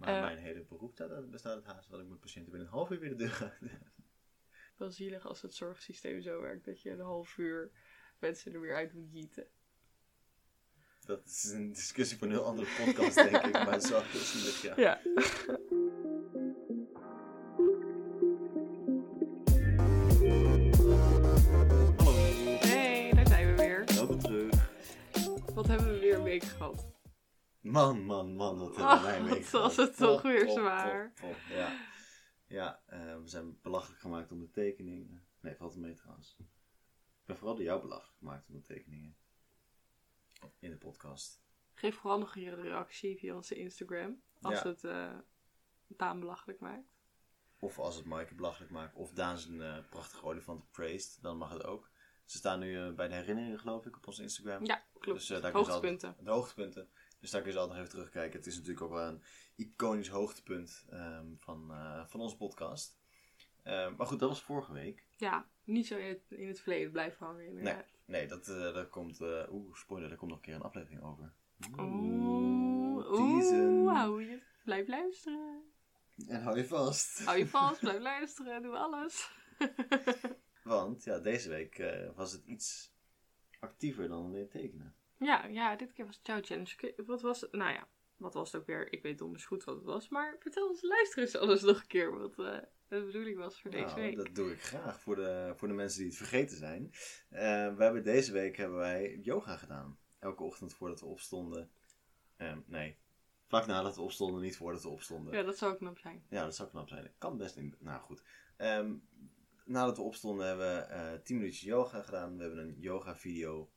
Maar Eh. mijn hele beroep staat- bestaat uit haast, want ik moet patiënten binnen een half uur weer de deur uit. Wel zielig als het zorgsysteem zo werkt dat je een half uur mensen er weer uit moet gieten. Dat is een discussie voor een heel andere podcast, denk ik. Maar het is zielig, ja. Ja. Hallo. Hey, daar zijn we weer. Welkom terug. Wat hebben we weer een week gehad? Man, man, man, wat hebben Oh, wij een wat week was het toch weer zwaar. Ja, ja eh, we zijn belachelijk gemaakt om de tekeningen. Nee, valt er mee trouwens. Ik ben vooral door jou belachelijk gemaakt om de tekeningen. In de podcast. Geef vooral nog je reactie via onze Instagram. Als Ja. het eh Daan belachelijk maakt. Of als het Maaike belachelijk maakt. Of Daan zijn eh, prachtige olifant praised. Dan mag het ook. Ze staan nu bij de herinneringen geloof ik op onze Instagram. Ja, klopt. Dus, daar Hoogtepunten. altijd- De hoogtepunten. Dus daar kun je altijd nog even terugkijken. Het is natuurlijk ook wel een iconisch hoogtepunt ehm, van, eh, van onze podcast. Ehm, maar goed, dat was vorige week. Ja, niet zo in het, in het verleden blijven hangen inderdaad. Nee, dat, eh daar komt... eh Oeh, spoiler, daar komt nog een keer een aflevering over. Oeh, oeh, hou je. Blijf luisteren. En hou je vast. Hou je vast, blijf luisteren, doe alles. Want ja, deze week was het iets actiever dan alleen tekenen. Ja, ja, dit keer was het jouw challenge. Oké, Wat was het? Nou ja, wat was het ook weer? Ik weet donders goed wat het was. Maar vertel ons luisteren alles nog een keer wat eh, de bedoeling was voor deze Nou, week. dat doe ik graag voor de, voor de mensen die het vergeten zijn. Eh, we hebben deze week hebben wij yoga gedaan. Elke ochtend voordat we opstonden. Ehm, nee, vlak nadat we opstonden, niet voordat we opstonden. Ja, dat zou knap zijn. Ja, dat zou knap zijn. Dat kan best in. Nou goed. Ehm, nadat we opstonden hebben we eh 10 minuutjes yoga gedaan. We hebben een yoga video.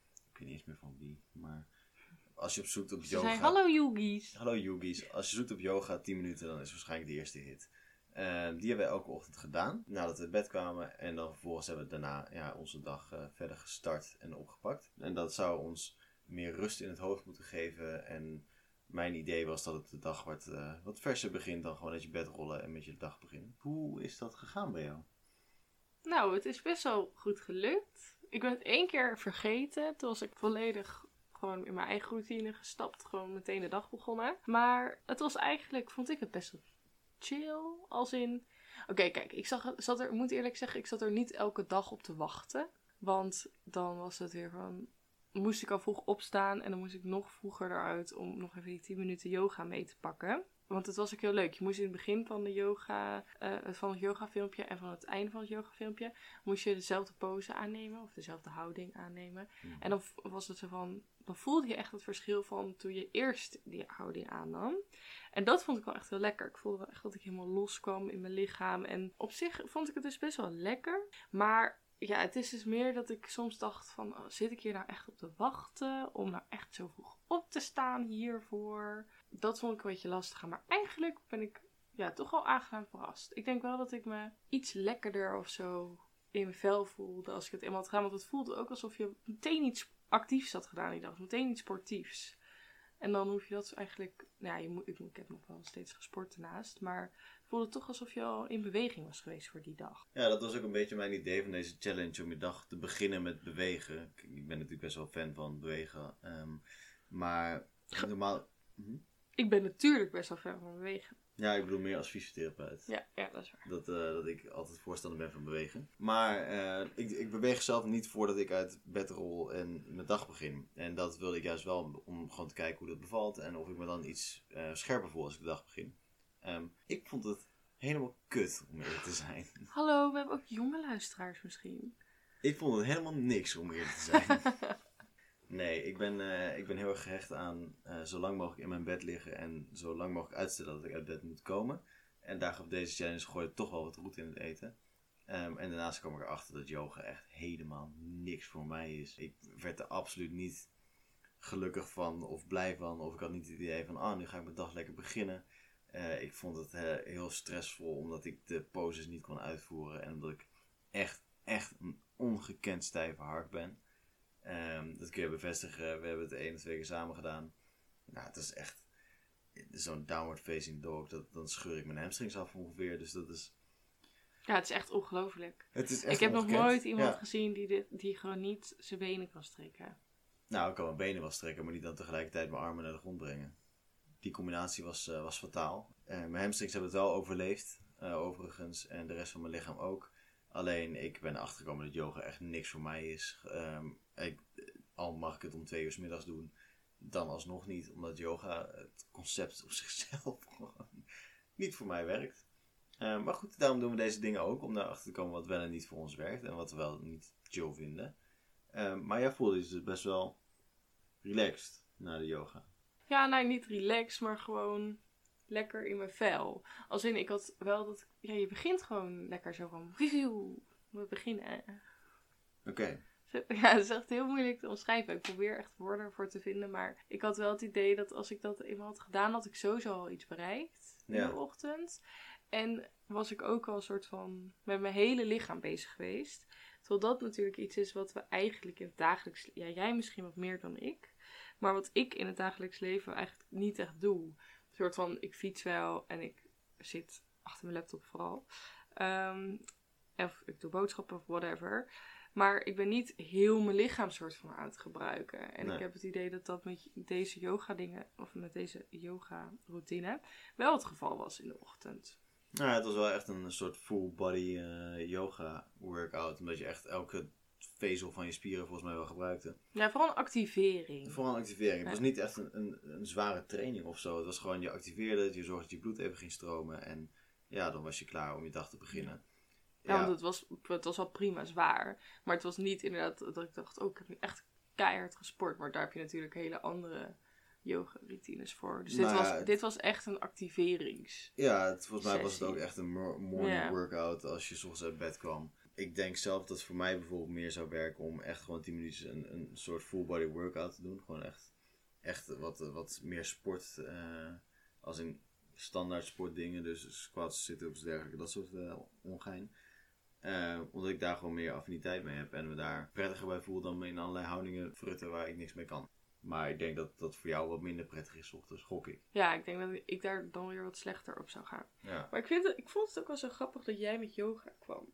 Niet eens meer van wie. Maar als je op zoekt op Ze yoga. zei, hallo yogis. Hallo Yogis. Als je zoekt op yoga 10 minuten, dan is waarschijnlijk de eerste hit. Ehm, die hebben we elke ochtend gedaan. Nadat we uit bed kwamen. En dan vervolgens hebben we daarna ja, onze dag eh, verder gestart en opgepakt. En dat zou ons meer rust in het hoofd moeten geven. En mijn idee was dat het de dag wat, eh, wat verser begint dan gewoon uit je bed rollen en met je dag beginnen. Hoe is dat gegaan bij jou? Nou, het is best wel goed gelukt. Ik ben het één keer vergeten. Toen was ik volledig gewoon in mijn eigen routine gestapt. Gewoon meteen de dag begonnen. Maar het was eigenlijk, vond ik het best chill. Als in... Oké, kijk, ik zag, zat er, moet eerlijk zeggen, ik zat er niet elke dag op te wachten. Want dan was het weer van... Moest ik al vroeg opstaan en dan moest ik nog vroeger eruit om nog even die 10 minuten yoga mee te pakken. Want het was ook heel leuk. Je moest in het begin van, de yoga, eh, van het yoga filmpje en van het einde van het yoga filmpje moest je dezelfde pose aannemen of dezelfde houding aannemen. En dan was het zo van, dan voelde je echt het verschil van toen je eerst die houding aannam. En dat vond ik wel echt heel lekker. Ik voelde wel echt dat ik helemaal loskwam in mijn lichaam. En op zich vond ik het dus best wel lekker. Maar ja, het is dus meer dat ik soms dacht van, oh, zit ik hier nou echt op te wachten om nou echt zo vroeg op te staan hiervoor? Dat vond ik een beetje lastiger. Maar eigenlijk ben ik ja, toch wel aangenaam verrast. Ik denk wel dat ik me iets lekkerder of zo in mijn vel voelde als ik het eenmaal had gedaan. Want het voelde ook alsof je meteen iets actiefs had gedaan die dag. Meteen iets sportiefs. En dan hoef je dat eigenlijk... Nou ja, je moet, ik, ik heb nog wel steeds gesport ernaast. Maar het voelde toch alsof je al in beweging was geweest voor die dag. Ja, dat was ook een beetje mijn idee van deze challenge om je dag te beginnen met bewegen. Ik ik ben natuurlijk best wel fan van bewegen. ehm, maar normaal. Mhm. Ik ben natuurlijk best wel ver van bewegen. Ja, ik bedoel meer als fysiotherapeut. Ja, ja, dat is waar. Dat, eh, dat ik altijd voorstander ben van bewegen. Maar eh, ik, ik beweeg zelf niet voordat ik uit bed rol en mijn dag begin. En dat wilde ik juist wel om gewoon te kijken hoe dat bevalt. En of ik me dan iets eh, scherper voel als ik de dag begin. Ehm, ik vond het helemaal kut om eerlijk te zijn. Hallo, we hebben ook jonge luisteraars misschien. Ik vond het helemaal niks om eerlijk te zijn. Nee, ik ben, eh, ik ben heel erg gehecht aan eh, zo lang mogelijk in mijn bed liggen en zo lang mogelijk uitstellen dat ik uit bed moet komen. En daar op deze challenge gooi ik toch wel wat roet in het eten. Ehm, en daarnaast kwam ik erachter dat yoga echt helemaal niks voor mij is. Ik werd er absoluut niet gelukkig van of blij van. Of ik had niet het idee van, ah, nu ga ik mijn dag lekker beginnen. Eh, ik vond het heel stressvol omdat ik de poses niet kon uitvoeren. En omdat ik echt, echt een ongekend stijve hart ben. Ehm, dat kun je bevestigen. We hebben het één of twee keer samen gedaan. Nou, het is echt zo'n downward facing dog. Dat, dan scheur ik mijn hamstrings af ongeveer. Dus dat is... Ja, het is echt ongelooflijk. Het is echt Ik heb nog nooit iemand Ja. gezien die, dit, die gewoon niet zijn benen kan strekken. Nou, ik kan mijn benen wel strekken, maar niet dan tegelijkertijd mijn armen naar de grond brengen. die combinatie was, eh, was fataal. Eh, mijn hamstrings hebben het wel overleefd, eh, overigens. En de rest van mijn lichaam ook. Alleen, ik ben erachter gekomen dat yoga echt niks voor mij is. Ehm, ik, al mag ik het om twee uur 's middags doen, dan alsnog niet. Omdat yoga, het concept op zichzelf, gewoon niet voor mij werkt. Ehm, maar goed, daarom doen we deze dingen ook. Om daarachter te komen wat wel en niet voor ons werkt. En wat we wel niet chill vinden. Ehm, maar jij voelde je dus best wel relaxed na de yoga. Ja, nou niet relaxed, maar gewoon lekker in mijn vel. Als in, ik had wel dat... Ja, je begint gewoon lekker zo van... We beginnen. Oké. Ja, het is echt heel moeilijk te omschrijven. Ik probeer echt woorden voor te vinden. Maar ik had wel het idee dat als ik dat eenmaal had gedaan, had ik sowieso al iets bereikt in Ja. de ochtend. En was ik ook al een soort van met mijn hele lichaam bezig geweest. Terwijl dat natuurlijk iets is wat we eigenlijk in het dagelijks... Ja, jij misschien wat meer dan ik. Maar wat ik in het dagelijks leven eigenlijk niet echt doe. Een soort van, ik fiets wel en ik zit achter mijn laptop vooral. Ehm, of ik doe boodschappen of whatever. Maar ik ben niet heel mijn lichaam soort van aan het gebruiken. En Nee. ik heb het idee dat dat met deze yoga dingen, of met deze yoga routine, wel het geval was in de ochtend. Nou, ja, het was wel echt een soort full body eh, yoga workout. Omdat je echt elke vezel van je spieren volgens mij wel gebruikte. Ja, vooral een activering. Vooral een activering. Het was niet echt een, een, een zware training of zo. Het was gewoon, je activeerde het, je zorgde dat je bloed even ging stromen. En ja, dan was je klaar om je dag te beginnen. Ja, want het was, het was wel prima zwaar. Maar het was niet inderdaad dat ik dacht, oh, ik heb nu echt keihard gesport. Maar daar heb je natuurlijk hele andere yoga routines voor. Dus dit, Nou was, dit was echt een activerings. Ja, het, volgens mij was het ook echt een mo- morning Ja. workout als je 's ochtends uit bed kwam. Ik denk zelf dat het voor mij bijvoorbeeld meer zou werken om echt gewoon 10 minuten een, een soort full body workout te doen. Gewoon echt, echt wat, wat meer sport, eh, als in standaard sportdingen. Dus squats, sit-ups, dergelijke, dat soort eh, ongein. Eh, omdat ik daar gewoon meer affiniteit mee heb en me daar prettiger bij voel dan me in allerlei houdingen frutten waar ik niks mee kan. Maar ik denk dat dat voor jou wat minder prettig is ochtends, gok ik. Ja, ik denk dat ik daar dan weer wat slechter op zou gaan. Ja. Maar ik, vind het, ik vond het ook wel zo grappig dat jij met yoga kwam.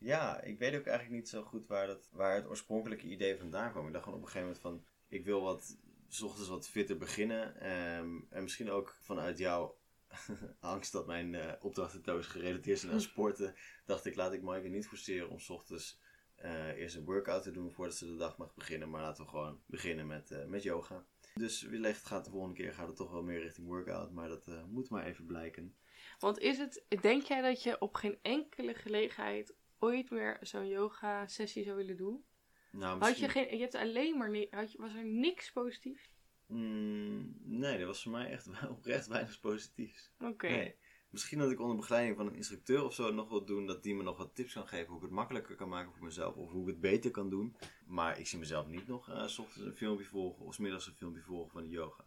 Ja, ik weet ook eigenlijk niet zo goed waar, dat, waar het oorspronkelijke idee vandaan kwam. Ik dacht gewoon op een gegeven moment van, ik wil wat, s ochtends wat fitter beginnen. ehm, en misschien ook vanuit jouw angst dat mijn eh opdrachten toos gerelateerd zijn aan sporten, dacht ik, laat ik Maaike niet forceren om 's ochtends eh, eerst een workout te doen voordat ze de dag mag beginnen. Maar laten we gewoon beginnen met, eh, met yoga. Dus wellicht gaat de volgende keer gaat het toch wel meer richting workout, maar dat moet maar even blijken. Want is het, denk jij dat je op geen enkele gelegenheid ooit meer zo'n yoga sessie zou willen doen? Nou, Had misschien... je geen, je hebt alleen maar, had je, was er niks positiefs? Mm, nee, dat was voor mij echt oprecht weinig positiefs. Oké. Nee. Misschien dat ik onder begeleiding van een instructeur of zo nog wil doen, dat die me nog wat tips kan geven hoe ik het makkelijker kan maken voor mezelf of hoe ik het beter kan doen. Maar ik zie mezelf niet nog eh, s ochtends een filmpje volgen of 's middags een filmpje volgen van de yoga.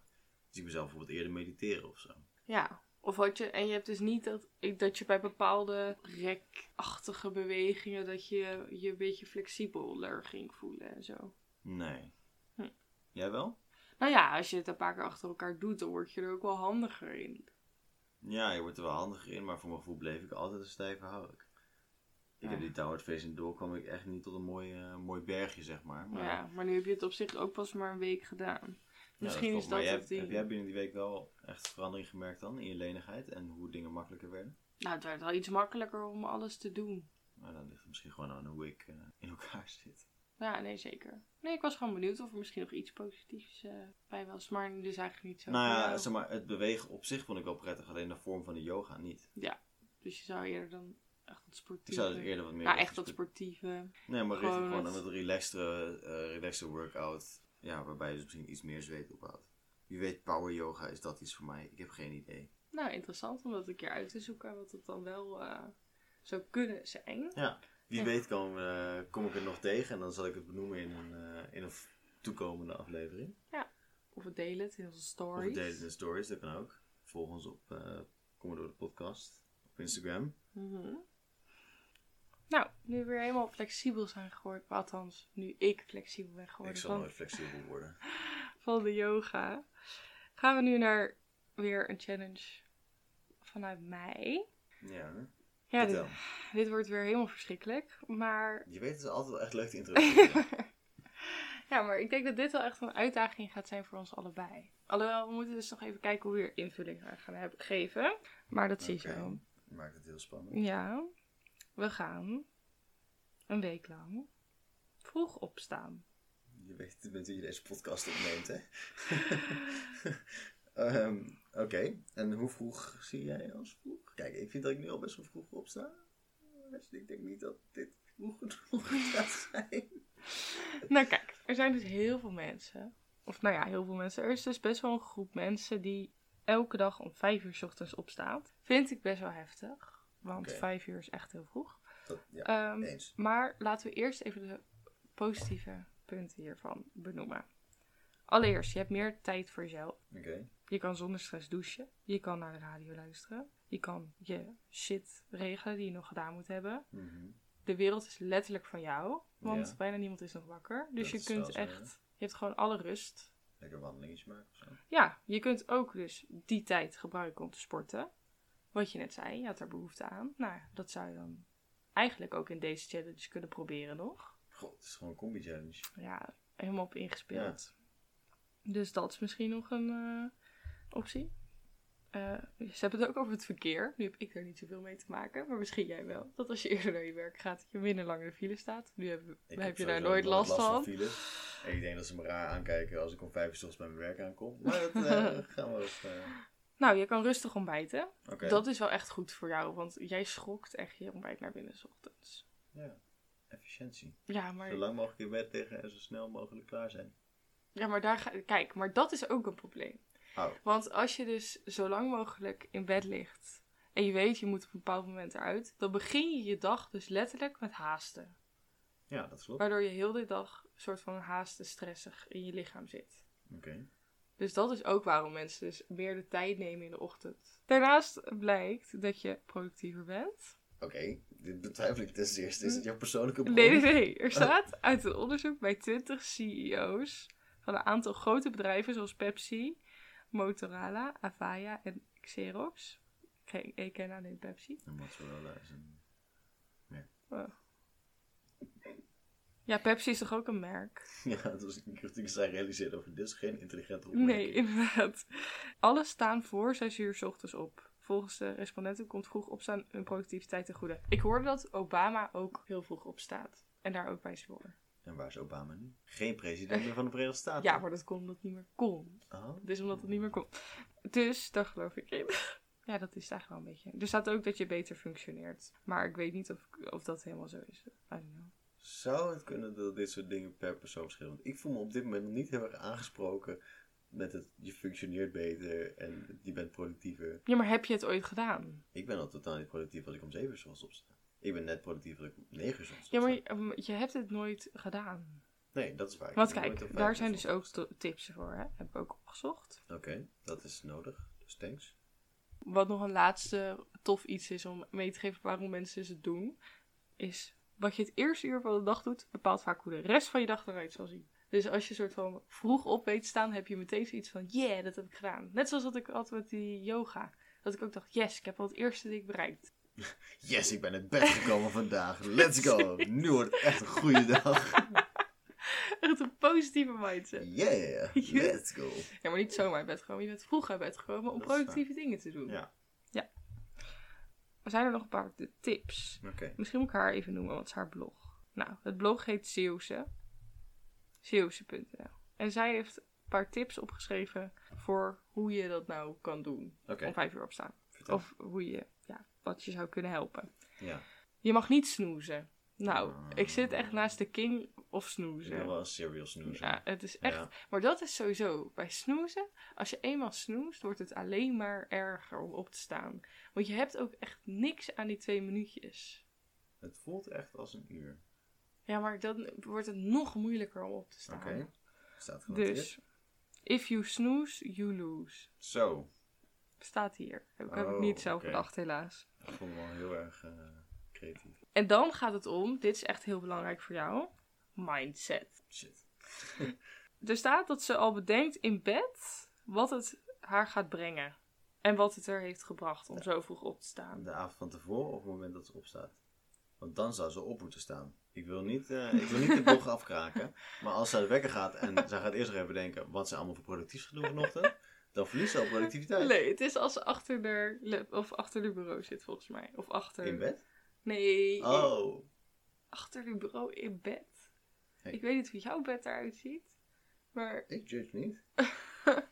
Ik zie mezelf bijvoorbeeld eerder mediteren of zo. Ja. Of had je, en je hebt dus niet dat, dat je bij bepaalde rekachtige bewegingen, dat je je een beetje flexibeler ging voelen en zo. Nee. Hm. Jij wel? Nou ja, als je het een paar keer achter elkaar doet, dan word je er ook wel handiger in. Ja, je wordt er wel handiger in, maar voor mijn gevoel bleef ik altijd een stijve houding. Ik heb die Tower Face en door kwam ik echt niet tot een mooi, eh, mooi bergje, zeg maar. maar Ja, maar nu heb je het op zich ook pas maar een week gedaan. Ja, Misschien is Maar dat het ding. Heb jij binnen die week wel echt verandering gemerkt dan in je lenigheid en hoe dingen makkelijker werden? Nou, het werd wel iets makkelijker om alles te doen. Maar dan ligt het misschien gewoon aan hoe ik eh, in elkaar zit. Ja, nee, zeker. Nee, ik was gewoon benieuwd of er misschien nog iets positiefs eh, bij was. Maar dus eigenlijk niet zo. nou ja, Ja. zeg maar, het bewegen op zich vond ik wel prettig, alleen de vorm van de yoga niet. Dus je zou eerder dan echt wat Ik sportieve... zou dus eerder wat meer... Richting echt wat sport- sportieve. Nee, maar richting gewoon gewoon het- een wat relaxtere, eh relaxtere workout. Ja, waarbij je dus misschien iets meer zweet ophoudt. Wie weet, power yoga, is dat iets voor mij? Ik heb geen idee. Nou, interessant om dat een keer uit te zoeken wat het dan wel eh, zou kunnen zijn. Ja, wie Ja. weet kom, eh, kom ik er nog tegen en dan zal ik het benoemen in een, eh, in een toekomende aflevering. Of we delen het in onze Of stories. het delen in de stories, dat kan ook. Volg ons op Kom maar door de podcast op Instagram. Mhm. Nou, nu we weer helemaal flexibel zijn geworden. Althans, nu ik flexibel ben geworden Ik zal van, nooit flexibel worden. van de yoga. Gaan we nu naar weer een challenge vanuit mij. Ja? Ja, dit, wordt weer helemaal verschrikkelijk. Maar Je weet het is altijd wel echt leuk te introduceren. ja, maar ik denk dat dit wel echt een uitdaging gaat zijn voor ons allebei. Alhoewel, we moeten dus nog even kijken hoe we er invulling aan gaan hebben, geven. Maar dat zie je zo. Maakt het heel spannend. Ja, we gaan een week lang vroeg opstaan. Je weet met wie je deze podcast opneemt, hè? Ehm, Oké, en hoe vroeg zie jij als vroeg? Kijk, ik vind dat ik nu al best wel vroeg opsta. Dus ik denk niet dat dit vroeg genoeg gaat zijn. Nou kijk, er zijn dus heel veel mensen. Of nou ja, heel veel mensen. Er is dus best wel een groep mensen die elke dag om vijf uur 's ochtends opstaat. Vind ik best wel heftig. Want vijf uur is echt heel vroeg. Dat, ja, Ehm, eens. maar laten we eerst even de positieve punten hiervan benoemen. Allereerst, je hebt meer tijd voor jezelf. Je kan zonder stress douchen. Je kan naar de radio luisteren. Je kan je shit regelen die je nog gedaan moet hebben. mhm. De wereld is letterlijk van jou. Want Ja. bijna niemand is nog wakker. Dus Dat je kunt zo, echt... Je hebt gewoon alle rust. lekker wandelingetje maken of zo. Ja, je kunt ook dus die tijd gebruiken om te sporten. Wat je net zei, je had er behoefte aan. Nou, dat zou je dan eigenlijk ook in deze challenge kunnen proberen nog. God, het is gewoon een combi-challenge. Ja, helemaal op ingespeeld. Dus dat is misschien nog een eh, optie. Eh, ze hebben het ook over het verkeer. Nu heb ik er niet zoveel mee te maken, maar misschien jij wel. Dat als je eerder naar je werk gaat, dat je minder lang in de file staat. Nu heb, heb je daar nooit last van. files. En ik denk dat ze me raar aankijken als ik om vijf uur 's bij mijn werk aankom. Maar dat eh, gaan we eens... Nou, je kan rustig ontbijten. Dat is wel echt goed voor jou, want jij schokt echt je ontbijt naar binnen 's ochtends. ja. Efficiëntie. Ja, maar, Zo lang mogelijk in bed liggen en zo snel mogelijk klaar zijn. ja, maar daar ga, kijk, maar dat is ook een probleem. Oh, Want als je dus zo lang mogelijk in bed ligt en je weet je moet op een bepaald moment eruit, dan begin je je dag dus letterlijk met haasten. ja, dat klopt. Waardoor je heel de dag een soort van haasten stressig in je lichaam zit. Oké. Dus dat is ook waarom mensen dus meer de tijd nemen in de ochtend. Daarnaast blijkt dat je productiever bent. Oké, dit betwijfel ik ten eerste. Is het jouw persoonlijke bron? Nee, nee, nee. Er staat uit een onderzoek bij 20 CEO's van een aantal grote bedrijven zoals Pepsi, Motorola, Avaya en Xerox. Ik, ken alleen Pepsi. En mozzarella is een... Ja, Pepsi is toch ook een merk? Ja, dat was een kritiek zij realiseerde over dit is geen intelligente opmerking. Nee, inderdaad. Alle staan voor 6 uur 's ochtends op. Volgens de respondenten komt vroeg opstaan hun productiviteit ten goede. Ik hoorde dat Obama ook heel vroeg opstaat. En daar ook bij is voor. En waar is Obama nu? Geen president meer van de Verenigde Staten. Ja, maar dat komt omdat het niet meer kon. Oh, is omdat het niet meer kon. Dus, daar geloof ik in. Ja, dat is eigenlijk wel een beetje. Er staat ook dat je beter functioneert. Maar ik weet niet of, of dat helemaal zo is. I don't know. Zou het kunnen dat dit soort dingen per persoon verschillen? Want ik voel me op dit moment nog niet heel erg aangesproken met het je functioneert beter en je bent productiever. Ja, maar heb je het ooit gedaan? Ik ben al totaal niet productief als ik om 7 uur 's ochtends opsta. Ik ben net productief als ik om 9 uur 's ochtends Ja, maar je, je hebt het nooit gedaan. Nee, dat is waar. Want kijk, daar 5 zijn dus ook tips voor, hè? Heb ik ook opgezocht. Oké, dat is nodig. Dus thanks. Wat nog een laatste tof iets is om mee te geven waarom mensen het doen, is wat je het eerste uur van de dag doet, bepaalt vaak hoe de rest van je dag eruit zal zien. Dus als je soort van vroeg op weet staan, heb je meteen zoiets van, yeah, dat heb ik gedaan. Net zoals dat ik altijd met die yoga. Dat ik ook dacht, yes, ik heb al het eerste ding bereikt. Yes, ik ben uit bed gekomen vandaag. Let's go. Nu wordt het echt een goede dag. Echt een positieve mindset. Yeah, let's go. Ja, maar niet zomaar uit bed gekomen. Je bent vroeg uit bed gekomen om productieve dingen te doen. Ja. Er zijn er nog een paar tips. Misschien moet ik haar even noemen, want het is haar blog. Nou, het blog heet Zeeuwse. Zeeuwse.nl. En zij heeft een paar tips opgeschreven voor hoe je dat nou kan doen. Om vijf uur opstaan. Vertel. Of hoe je, ja, wat je zou kunnen helpen. Ja. Je mag niet snoezen. Nou, Ah. ik zit echt naast de king of snoezen. wel een serial snoozer. Ja, het is echt. Ja. Maar dat is sowieso. Bij snoezen, als je eenmaal snoest, wordt het alleen maar erger om op te staan. Want je hebt ook echt niks aan die twee minuutjes. Het voelt echt als een uur. Ja, maar dan wordt het nog moeilijker om op te staan. Oké. Staat genoteerd. Dus, if you snooze, you lose. Zo. Staat hier. Heb, heb ik Oh, niet zelf oké. bedacht, helaas. Ik vond me wel heel erg eh, En dan gaat het om, dit is echt heel belangrijk voor jou, mindset. Shit. Er staat dat ze al bedenkt in bed wat het haar gaat brengen. En wat het er heeft gebracht om zo vroeg op te staan. De avond van tevoren of op het moment dat ze opstaat. Want dan zou ze op moeten staan. Ik wil niet, eh, ik wil niet de bocht afkraken. Maar als ze uit de wekker gaat en zij gaat eerst nog even denken wat ze allemaal voor productief gaat doen vanochtend, dan verliest ze al productiviteit. Nee, het is als ze achter de, of achter de bureau zit volgens mij. Of achter... In bed? Nee, Oh. achter de bureau in bed. Hey. Ik weet niet hoe jouw bed eruit ziet. Maar Ik judge niet.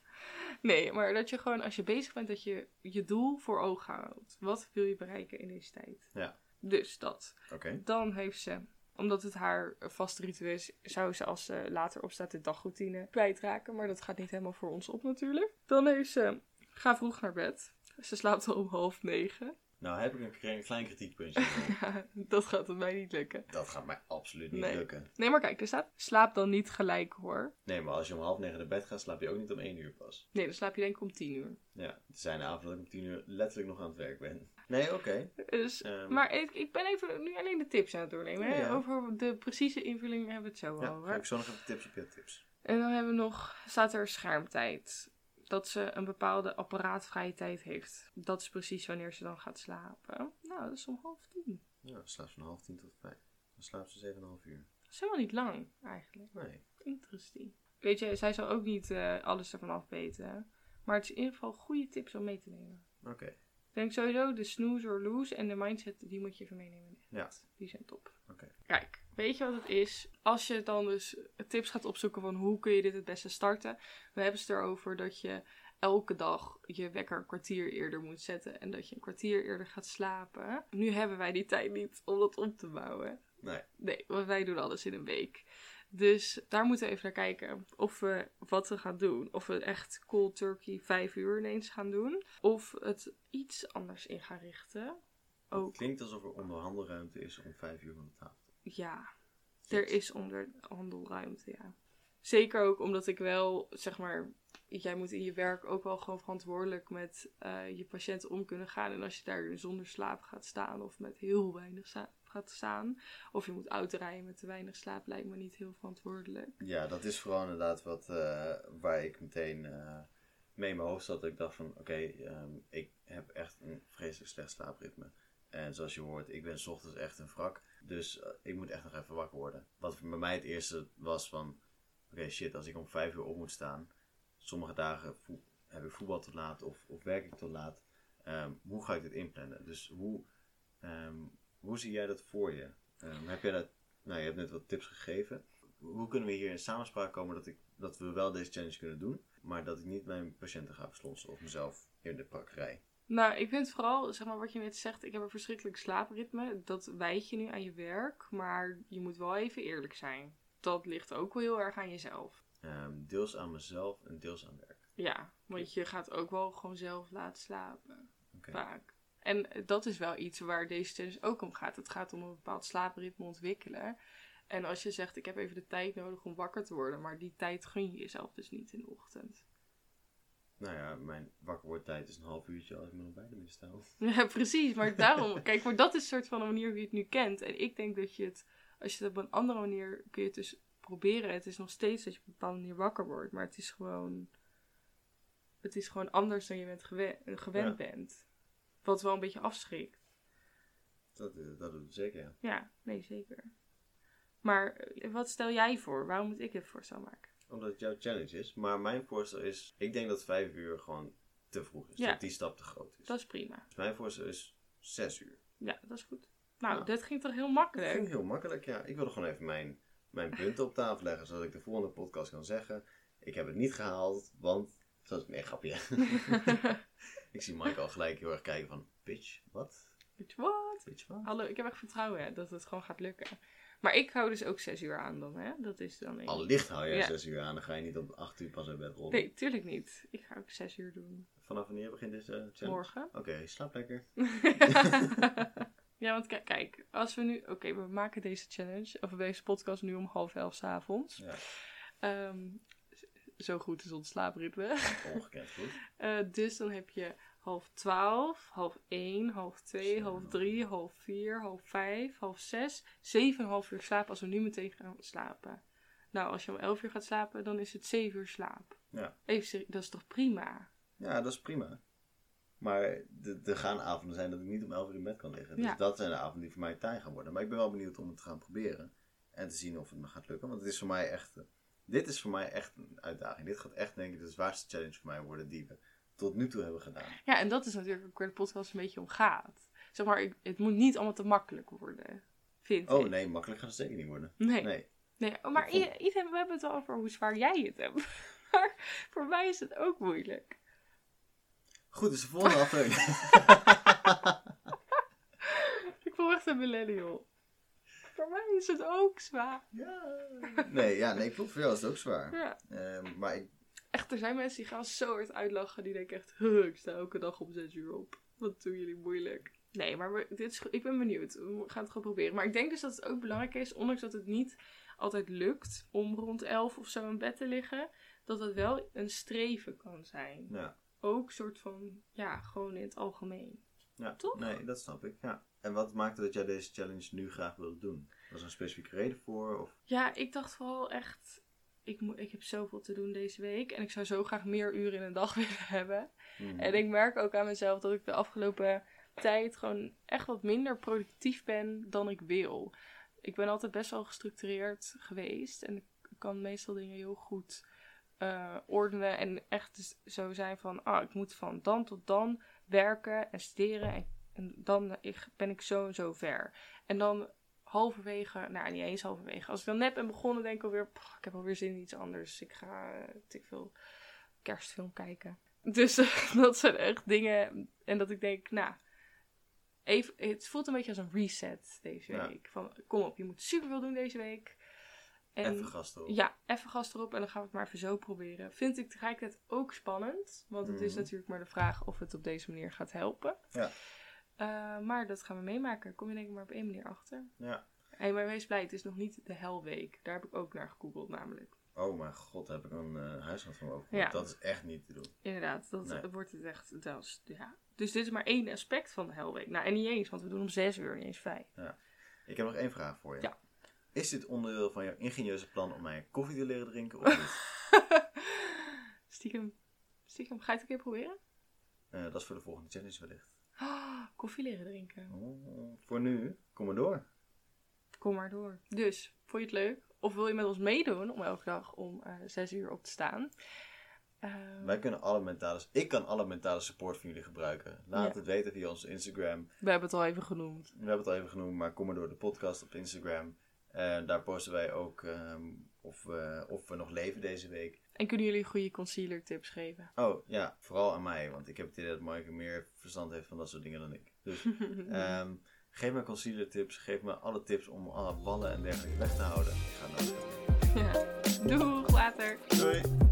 nee, maar dat je gewoon als je bezig bent, dat je je doel voor ogen houdt. Wat wil je bereiken in deze tijd? Ja. Dus dat. Oké. Dan heeft ze, omdat het haar vaste ritueel is, zou ze als ze later opstaat de dagroutine kwijtraken. Maar dat gaat niet helemaal voor ons op natuurlijk. Dan heeft ze, ga vroeg naar bed. Ze slaapt al om half negen. Nou heb ik een kle- klein kritiekpuntje. Ja, dat gaat het mij niet lukken. dat gaat mij absoluut niet Nee. lukken. Nee, maar kijk, er staat, slaap dan niet gelijk hoor. Nee, maar als je om half negen naar bed gaat, slaap je ook niet om één uur pas. Nee, dan slaap je denk ik om tien uur. Ja, het zijn de avonden dat ik om tien uur letterlijk nog aan het werk ben. Nee, oké. Dus, Ehm, maar ik, ik ben even nu alleen de tips aan het doornemen. Hè? Ja. Over de precieze invulling hebben we het zo Ja, over. ga ik zo nog even tips op je tips. En dan hebben we nog, staat er schermtijd. Dat ze een bepaalde apparaatvrije tijd heeft. Dat is precies wanneer ze dan gaat slapen. Nou, dat is om half tien. Ja, slaapt ze van half tien tot vijf. Dan slaapt ze zeven en een half uur. Dat is helemaal niet lang, eigenlijk. Nee. Interesting. Weet je, zij zal ook niet eh, alles ervan afweten. Maar het is in ieder geval goede tips om mee te nemen. Oké. Ik denk sowieso de snooze or lose en de mindset, die moet je even meenemen. Ja. Die zijn top. Oké. Kijk, weet je wat het is? Als je dan dus tips gaat opzoeken van hoe kun je dit het beste starten. We hebben het erover dat je elke dag je wekker een kwartier eerder moet zetten. En dat je een kwartier eerder gaat slapen. Nu hebben wij die tijd niet om dat op te bouwen. Nee. Nee, want wij doen alles in een week. Dus daar moeten we even naar kijken. Of we wat we gaan doen. Of we echt cold turkey vijf uur ineens gaan doen. Of het iets anders in gaan richten. Het Ook, klinkt alsof er onderhandelruimte is om vijf uur van de tafel. Ja. Er is onderhandelruimte, ja. Zeker ook omdat ik wel, zeg maar, jij moet in je werk ook wel gewoon verantwoordelijk met eh, je patiënten om kunnen gaan. En als je daar zonder slaap gaat staan of met heel weinig slaap gaat staan, of je moet autorijden met te weinig slaap, lijkt me niet heel verantwoordelijk. Ja, dat is vooral inderdaad wat, eh, waar ik meteen eh, mee in mijn hoofd zat. Ik dacht van, oké, ehm, ik heb echt een vreselijk slecht slaapritme. En zoals je hoort, ik ben 's ochtends echt een wrak. Dus eh, ik moet echt nog even wakker worden. Wat bij mij het eerste was van, oké shit, als ik om vijf uur op moet staan. Sommige dagen heb ik voetbal tot laat of, of werk ik tot laat. Ehm, hoe ga ik dit inplannen? Dus hoe, ehm, hoe zie jij dat voor je? Ehm, heb jij dat, nou je hebt net wat tips gegeven. Hoe kunnen we hier in samenspraak komen dat, ik, dat we wel deze challenge kunnen doen, maar dat ik niet mijn patiënten ga verslonsen of mezelf in de prakkerij? Nou, ik vind vooral, zeg maar wat je net zegt, ik heb een verschrikkelijk slaapritme. Dat wijt je nu aan je werk, maar je moet wel even eerlijk zijn. Dat ligt ook wel heel erg aan jezelf. Ehm, deels aan mezelf en deels aan werk. Ja, want je gaat ook wel gewoon zelf laten slapen. Vaak. En dat is wel iets waar deze challenge ook om gaat. Het gaat om een bepaald slaapritme ontwikkelen. En als je zegt, ik heb even de tijd nodig om wakker te worden, maar die tijd gun je jezelf dus niet in de ochtend. Nou ja, mijn wakkerwordtijd is een half uurtje als ik me nog bij de midden sta. Ja, precies. Maar daarom, kijk, maar dat is een soort van een manier hoe je het nu kent. En ik denk dat je het, als je het op een andere manier, kun je het dus proberen. Het is nog steeds dat je op een bepaalde manier wakker wordt, maar het is gewoon, het is gewoon anders dan je bent gewen, gewend bent. Wat wel een beetje afschrikt. Dat, eh, dat doet het zeker, ja. Ja, nee, zeker. Maar eh, wat stel jij voor? Waarom moet ik dit voorstel maken? Omdat het jouw challenge is. Maar mijn voorstel is, ik denk dat vijf uur gewoon te vroeg is. Ja. Dat die stap te groot is. Dat is prima. Dus mijn voorstel is zes uur. Ja, dat is goed. Nou, Nou. dit ging toch heel Dat makkelijk? ging heel makkelijk, ja. Ik wilde gewoon even mijn, mijn punten op tafel leggen, zodat ik de volgende podcast kan zeggen. Ik heb het niet gehaald, want... Zoals, nee, grapje. ik zie Mike al gelijk heel erg kijken van, bitch, wat? Bitch, wat? Hallo, ik heb echt vertrouwen hè, dat het gewoon gaat lukken. Maar ik hou dus ook zes uur aan dan, hè? Dat is dan één. Al licht hou jij Ja. zes uur aan, dan ga je niet om acht uur pas uit bed rollen. Nee, tuurlijk niet. Ik ga ook zes uur doen. Vanaf wanneer begint deze challenge? Morgen. Oké, slaap lekker. ja, want kijk, kijk, als we nu... Oké, we maken deze challenge, of deze podcast nu om half elf 's avonds. Ja, Ehm, zo goed is ons slaapritme. ongekend goed. Eh, dus dan heb je half twaalf, half één, half twee, Zo. half drie, half vier, half vijf, half zes. Zeven en half uur slaap als we nu meteen gaan slapen. Nou, als je om elf uur gaat slapen, dan is het zeven uur slaap. Ja. Even dat is toch prima? Ja, dat is prima. Maar de- er gaan avonden zijn dat ik niet om 11 uur in bed kan liggen. Dus Ja. dat zijn de avonden die voor mij taai gaan worden. Maar ik ben wel benieuwd om het te gaan proberen. En te zien of het me gaat lukken. Want het is voor mij echt... Dit is voor mij echt een uitdaging. Dit gaat echt denk ik de zwaarste challenge voor mij worden die we tot nu toe hebben gedaan. Ja, en dat is natuurlijk ook waar de podcast een beetje om gaat. Zeg maar, ik- het moet niet allemaal te makkelijk worden. Vind Oh ik. nee, makkelijk gaat het zeker niet worden. Nee. Nee. nee. oh, maar vond- i- we hebben het wel over hoe zwaar jij het hebt. Maar voor mij is het ook moeilijk. Goed, dus de volgende aflevering. Ik voel echt een millennial. Voor mij is het ook zwaar. ja. Nee, ja, nee, klopt. Voor jou is het ook zwaar. Ja. Ehm, maar ik, Echt, er zijn mensen die gaan zo hard uitlachen. Die denken echt, "Huh, ik sta elke dag om zes uur op. Wat doen jullie moeilijk. Nee, maar we- dit is, ik ben benieuwd. We gaan het gewoon proberen. Maar ik denk dus dat het ook belangrijk is, ondanks dat het niet altijd lukt om rond elf of zo in bed te liggen, dat het wel een streven kan zijn. ja. Ook soort van, ja, gewoon in het algemeen. ja. Toch? Nee, dat snap ik. Ja. En wat maakte dat jij deze challenge nu graag wilde doen? Was er een specifieke reden voor? Of... Ja, ik dacht vooral echt, ik, moet, ik heb zoveel te doen deze week en ik zou zo graag meer uren in een dag willen hebben. Mhm. En ik merk ook aan mezelf dat ik de afgelopen tijd gewoon echt wat minder productief ben dan ik wil. Ik ben altijd best wel gestructureerd geweest en ik kan meestal dingen heel goed eh, ordenen en echt dus zo zijn van, ah, ik moet van dan tot dan werken en studeren en, en dan ik, ben ik zo en zo ver. En dan halverwege, nou niet eens halverwege, als ik dan net ben begonnen denk ik alweer, "Pff, ik heb alweer zin in iets anders. Ik ga, ik veel, kerstfilm kijken. Dus eh, dat zijn echt dingen. En dat ik denk, nou, even, het voelt een beetje als een reset deze Ja. week. Van, kom op, je moet super veel doen deze week. En Even gas erop. ja, even gas erop en dan gaan we het maar even zo proberen. Vind ik tegelijkertijd ook spannend. Want het is Mhm. natuurlijk maar de vraag of het op deze manier gaat helpen. Ja. Eh, maar dat gaan we meemaken. Kom je denk ik maar op één manier achter. Ja. Hé, maar wees blij, het is nog niet de helweek. Daar heb ik ook naar gegoogeld namelijk. Oh mijn god, heb ik een uh, huisarts van over. Ja. Dat is echt niet te doen. Inderdaad, dat Nee. wordt het echt. Dat is, ja. Dus dit is maar één aspect van de Hellweek. Nou, en niet eens, want we doen om zes uur, niet eens vijf. Ik heb nog één vraag voor je. Ja. Is dit onderdeel van jouw ingenieuze plan om mij koffie te leren drinken of niet? stiekem, stiekem, ga je het een keer proberen? Eh, dat is voor de volgende challenge wellicht. Koffie leren drinken. Oh, voor nu, kom maar door. Kom maar door. Dus, vond je het leuk? Of wil je met ons meedoen om elke dag om eh, zes uur op te staan? Ehm, Wij kunnen alle mentale... Ik kan alle mentale support van jullie gebruiken. Laat Ja. het weten via onze Instagram. we hebben het al even genoemd. We hebben het al even genoemd, maar kom maar door de podcast op Instagram. Daar posten wij ook ehm, of, we, of we nog leven deze week. En kunnen jullie goede concealer tips geven? Oh ja, vooral aan mij, want ik heb het idee dat Maaike meer verstand heeft van dat soort dingen dan ik. Dus ehm, geef me concealer tips, geef me alle tips om alle ballen en dergelijke weg te houden. Ik ga het nou ja. Doeg, later! Doei!